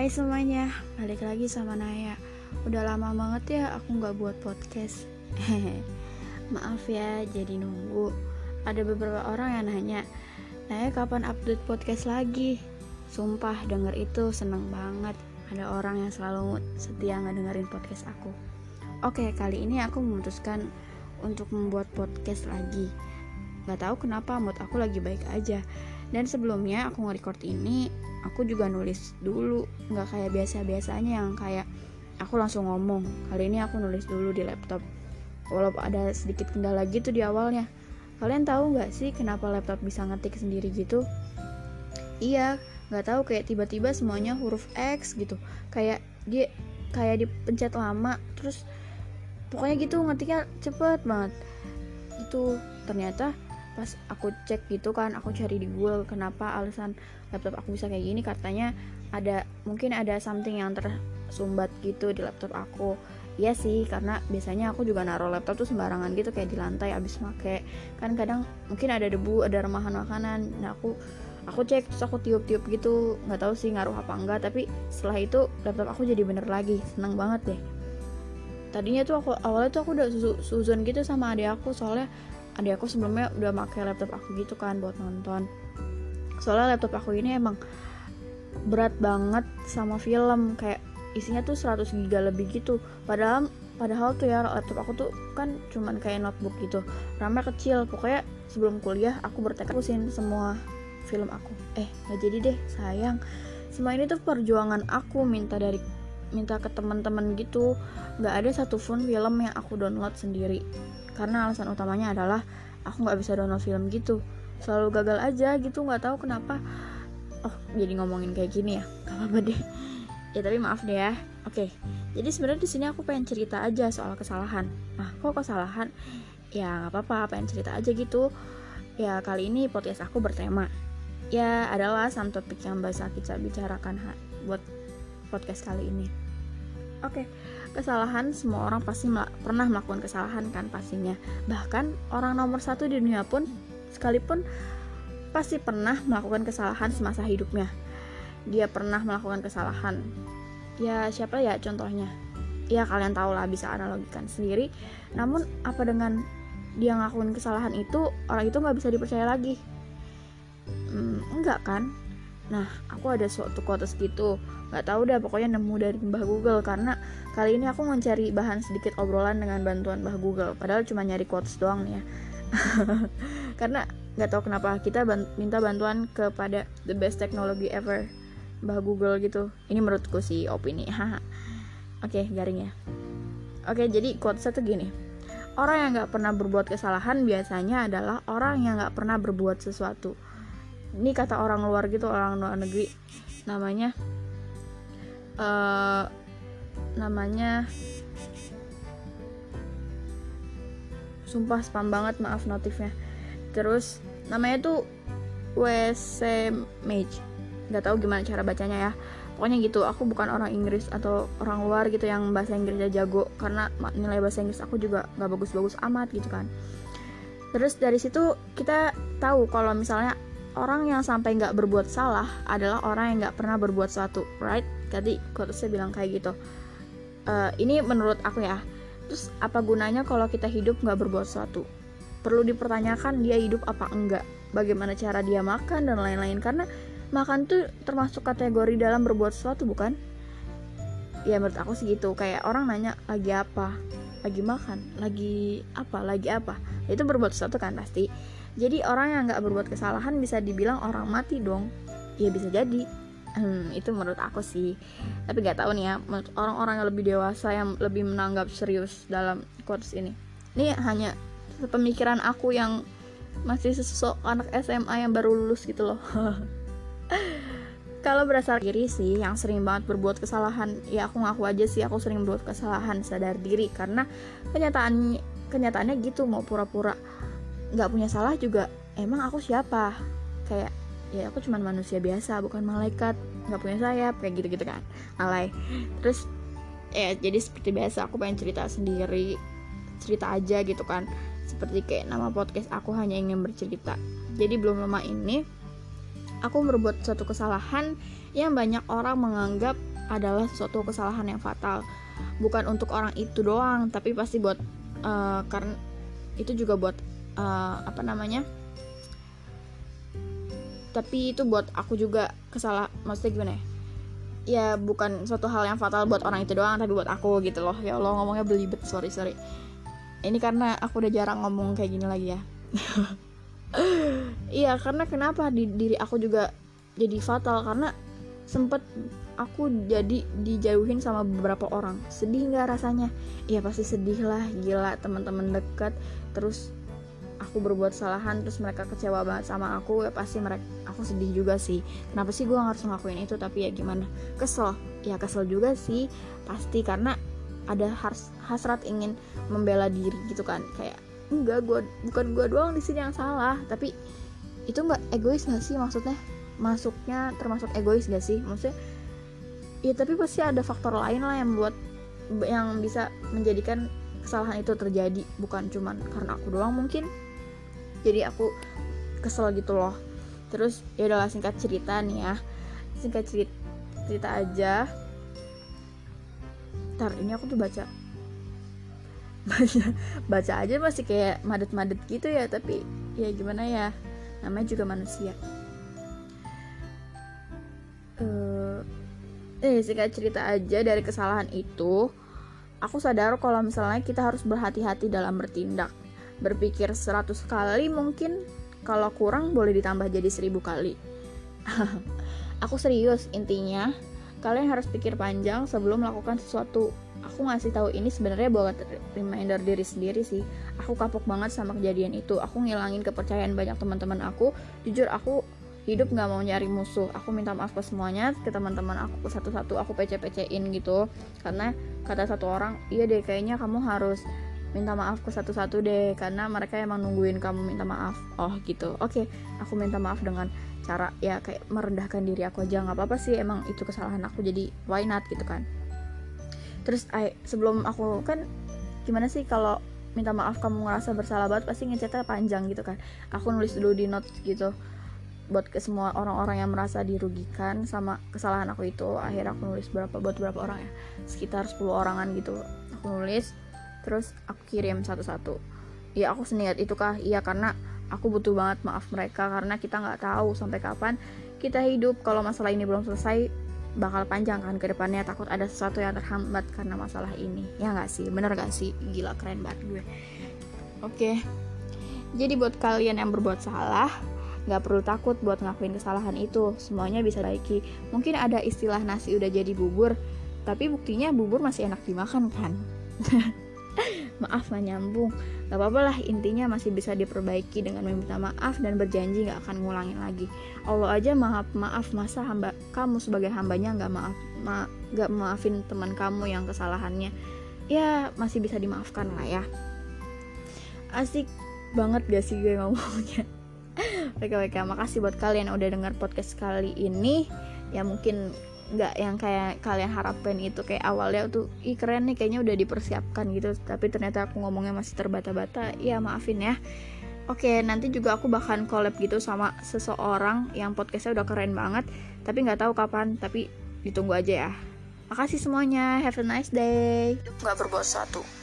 Hai semuanya, balik lagi sama Naya. Udah lama banget ya aku gak buat podcast. Maaf ya, jadi nunggu. Ada beberapa orang yang nanya Naya kapan update podcast lagi? Sumpah denger itu seneng banget. Ada orang yang selalu setia dengerin podcast aku. Oke, kali ini aku memutuskan untuk membuat podcast lagi. Gak tahu kenapa mood aku lagi baik aja dan sebelumnya aku nge-record ini aku juga nulis dulu. Nggak kayak biasa-biasanya yang kayak aku langsung ngomong. Kali ini aku nulis dulu di laptop. Walaupun ada sedikit kendala gitu di awalnya. Kalian tahu nggak sih kenapa laptop bisa ngetik sendiri gitu? Iya nggak tahu kayak tiba-tiba semuanya huruf X gitu. Kayak dia kayak dipencet lama terus pokoknya gitu ngetiknya cepet banget. Itu ternyata pas aku cek gitu kan aku cari di Google kenapa alasan laptop aku bisa kayak gini katanya ada mungkin ada something yang tersumbat gitu di laptop aku Iya sih, karena biasanya aku juga naruh laptop tuh sembarangan gitu kayak di lantai abis make. Kan kadang mungkin ada debu, ada remahan makanan. Nah aku aku cek terus aku tiup-tiup gitu, nggak tahu sih ngaruh apa enggak. Tapi setelah itu laptop aku jadi bener lagi, seneng banget deh. Tadinya tuh aku awalnya tuh aku udah su suzon gitu sama adik aku soalnya adik aku sebelumnya udah pakai laptop aku gitu kan buat nonton. Soalnya laptop aku ini emang berat banget sama film. Kayak isinya tuh 100 giga lebih gitu. Padahal padahal tuh ya laptop aku tuh kan cuman kayak notebook gitu. Ramnya kecil. Pokoknya sebelum kuliah aku bertekad usin semua film aku. Eh nggak jadi deh sayang. Semua ini tuh perjuangan aku minta dari minta ke teman-teman gitu. Nggak ada satu pun film yang aku download sendiri karena alasan utamanya adalah aku nggak bisa download film gitu. Selalu gagal aja gitu nggak tahu kenapa. Oh jadi ngomongin kayak gini ya? Gak apa-apa deh. Ya tapi maaf deh ya. Oke jadi sebenarnya di sini aku pengen cerita aja soal kesalahan. Nah kok kesalahan? Ya nggak apa-apa pengen cerita aja gitu. Ya kali ini podcast aku bertema. Ya adalah some topik yang bisa kita bicarakan buat podcast kali ini. Oke kesalahan semua orang pasti mel pernah melakukan kesalahan kan pastinya. Bahkan orang nomor satu di dunia pun sekalipun pasti pernah melakukan kesalahan semasa hidupnya. Dia pernah melakukan kesalahan. Ya siapa ya contohnya? Ya kalian tahu lah bisa analogikan sendiri. Namun apa dengan dia ngelakuin kesalahan itu orang itu nggak bisa dipercaya lagi? Hmm, enggak kan nah aku ada suatu quotes gitu nggak tahu deh pokoknya nemu dari mbah Google. Karena kali ini aku mencari bahan sedikit obrolan dengan bantuan mbah Google. Padahal cuma nyari quotes doang nih ya. Karena nggak tahu kenapa kita ban minta bantuan kepada the best technology ever mbah Google gitu. Ini menurutku sih opini. Oke okay, garing ya. Oke okay, jadi quotesnya tuh gini. Orang yang nggak pernah berbuat kesalahan biasanya adalah orang yang nggak pernah berbuat sesuatu ini kata orang luar gitu orang luar negeri. Namanya uh, namanya sumpah spam banget maaf notifnya. Terus namanya tuh WC Mage nggak tahu gimana cara bacanya ya. Pokoknya gitu aku bukan orang Inggris atau orang luar gitu yang bahasa Inggrisnya jago. Karena nilai bahasa Inggris aku juga nggak bagus-bagus amat gitu kan. Terus dari situ kita tahu kalau misalnya orang yang sampai nggak berbuat salah adalah orang yang nggak pernah berbuat sesuatu right? Tadi saya bilang kayak gitu. Uh, ini menurut aku ya. Terus apa gunanya kalau kita hidup nggak berbuat sesuatu? Perlu dipertanyakan dia hidup apa enggak, bagaimana cara dia makan dan lain-lain. Karena makan tuh termasuk kategori dalam berbuat sesuatu bukan? Ya menurut aku sih gitu, kayak orang nanya lagi apa, lagi makan, lagi apa, lagi apa, itu berbuat sesuatu kan pasti. Jadi orang yang nggak berbuat kesalahan bisa dibilang orang mati dong, ya bisa jadi. Hmm, itu menurut aku sih. Tapi nggak tahu nih ya orang-orang yang lebih dewasa yang lebih menanggap serius dalam quotes ini. Ini hanya pemikiran aku yang masih sesosok anak SMA yang baru lulus gitu loh. Kalau berasal diri sih yang sering banget berbuat kesalahan ya aku ngaku aja sih aku sering berbuat kesalahan sadar diri. Karena kenyataan kenyataannya gitu mau pura-pura nggak punya salah juga emang aku siapa? Kayak ya aku cuma manusia biasa bukan malaikat nggak punya sayap kayak gitu gitu kan alay. Terus ya jadi seperti biasa aku pengen cerita sendiri cerita aja gitu kan. Seperti kayak nama podcast aku hanya ingin bercerita. Jadi belum lama ini aku berbuat suatu kesalahan yang banyak orang menganggap adalah suatu kesalahan yang fatal. Bukan untuk orang itu doang tapi pasti buat uh, karena itu juga buat uh, apa namanya? Tapi itu buat aku juga kesalah maksudnya gimana ya? Ya bukan suatu hal yang fatal buat orang itu doang tapi buat aku gitu loh. Ya Allah ngomongnya belibet sorry sorry. Ini karena aku udah jarang ngomong kayak gini lagi ya. Iya karena kenapa di diri aku juga jadi fatal? Karena sempet aku jadi dijauhin sama beberapa orang. Sedih nggak rasanya? Iya pasti sedih lah gila teman-teman dekat. Terus aku berbuat kesalahan terus mereka kecewa banget sama aku ya pasti mereka aku sedih juga sih. Kenapa sih gue harus ngelakuin itu? Tapi ya gimana? Kesel. Ya kesel juga sih pasti. Karena ada has hasrat ingin membela diri gitu kan. Kayak enggak gue bukan gue doang di sini yang salah. Tapi itu nggak egois gak sih? Maksudnya masuknya termasuk egois gak sih? Maksudnya ya tapi pasti ada faktor lain lah yang buat yang bisa menjadikan kesalahan itu terjadi. Bukan cuman karena aku doang mungkin jadi aku kesel gitu loh. Terus ya udah singkat cerita nih ya. Singkat cerita, cerita aja. Ntar ini aku tuh baca. Baca baca aja masih kayak madet-madet gitu ya tapi ya gimana ya? Namanya juga manusia. Uh, singkat cerita aja dari kesalahan itu aku sadar kalau misalnya kita harus berhati-hati dalam bertindak berpikir 100 kali mungkin. Kalau kurang boleh ditambah jadi 1000 kali. Aku serius intinya. Kalian harus pikir panjang sebelum melakukan sesuatu. Aku ngasih tahu ini sebenarnya buat reminder diri sendiri sih. Aku kapok banget sama kejadian itu. Aku ngilangin kepercayaan banyak teman-teman aku. Jujur aku hidup nggak mau nyari musuh. Aku minta maaf ke semuanya ke teman-teman aku satu-satu. Aku pece-pecein gitu. Karena kata satu orang iya deh kayaknya kamu harus minta maaf ke satu-satu deh karena mereka emang nungguin kamu minta maaf. Oh gitu. Oke okay, aku minta maaf dengan cara ya kayak merendahkan diri aku aja. Nggak apa-apa sih emang itu kesalahan aku jadi why not gitu kan. Terus I, sebelum aku kan gimana sih kalau minta maaf kamu ngerasa bersalah banget pasti ngecatnya panjang gitu kan. Aku nulis dulu di notes gitu buat ke semua orang-orang yang merasa dirugikan sama kesalahan aku itu. Akhirnya aku nulis berapa buat berapa orang ya? Sekitar 10 orangan gitu. Aku nulis terus aku kirim satu-satu. Ya aku seniat itu kah? Iya karena aku butuh banget maaf mereka. Karena kita nggak tahu sampai kapan kita hidup. Kalau masalah ini belum selesai bakal panjang kan ke depannya. Takut ada sesuatu yang terhambat karena masalah ini. Ya nggak sih? Bener gak sih? Gila keren banget gue. Oke. Jadi buat kalian yang berbuat salah nggak perlu takut buat ngelakuin kesalahan itu. Semuanya bisa baiki mungkin ada istilah nasi udah jadi bubur tapi buktinya bubur masih enak dimakan kan maaf gak nyambung. Gak apa-apa lah intinya masih bisa diperbaiki dengan meminta maaf dan berjanji gak akan ngulangin lagi. Allah aja maaf maaf masa hamba kamu sebagai hambanya gak maaf ma, gak maafin teman kamu yang kesalahannya. Ya masih bisa dimaafkan lah ya. Asik banget gak sih gue ngomongnya? Oke oke makasih buat kalian udah dengar podcast kali ini. Ya mungkin nggak yang kayak kalian harapkan itu kayak awalnya tuh ih keren nih kayaknya udah dipersiapkan gitu tapi ternyata aku ngomongnya masih terbata-bata ya maafin ya Oke, nanti juga aku bahkan collab gitu sama seseorang yang podcastnya udah keren banget, tapi nggak tahu kapan, tapi ditunggu aja ya. Makasih semuanya, have a nice day. Nggak berbuat satu.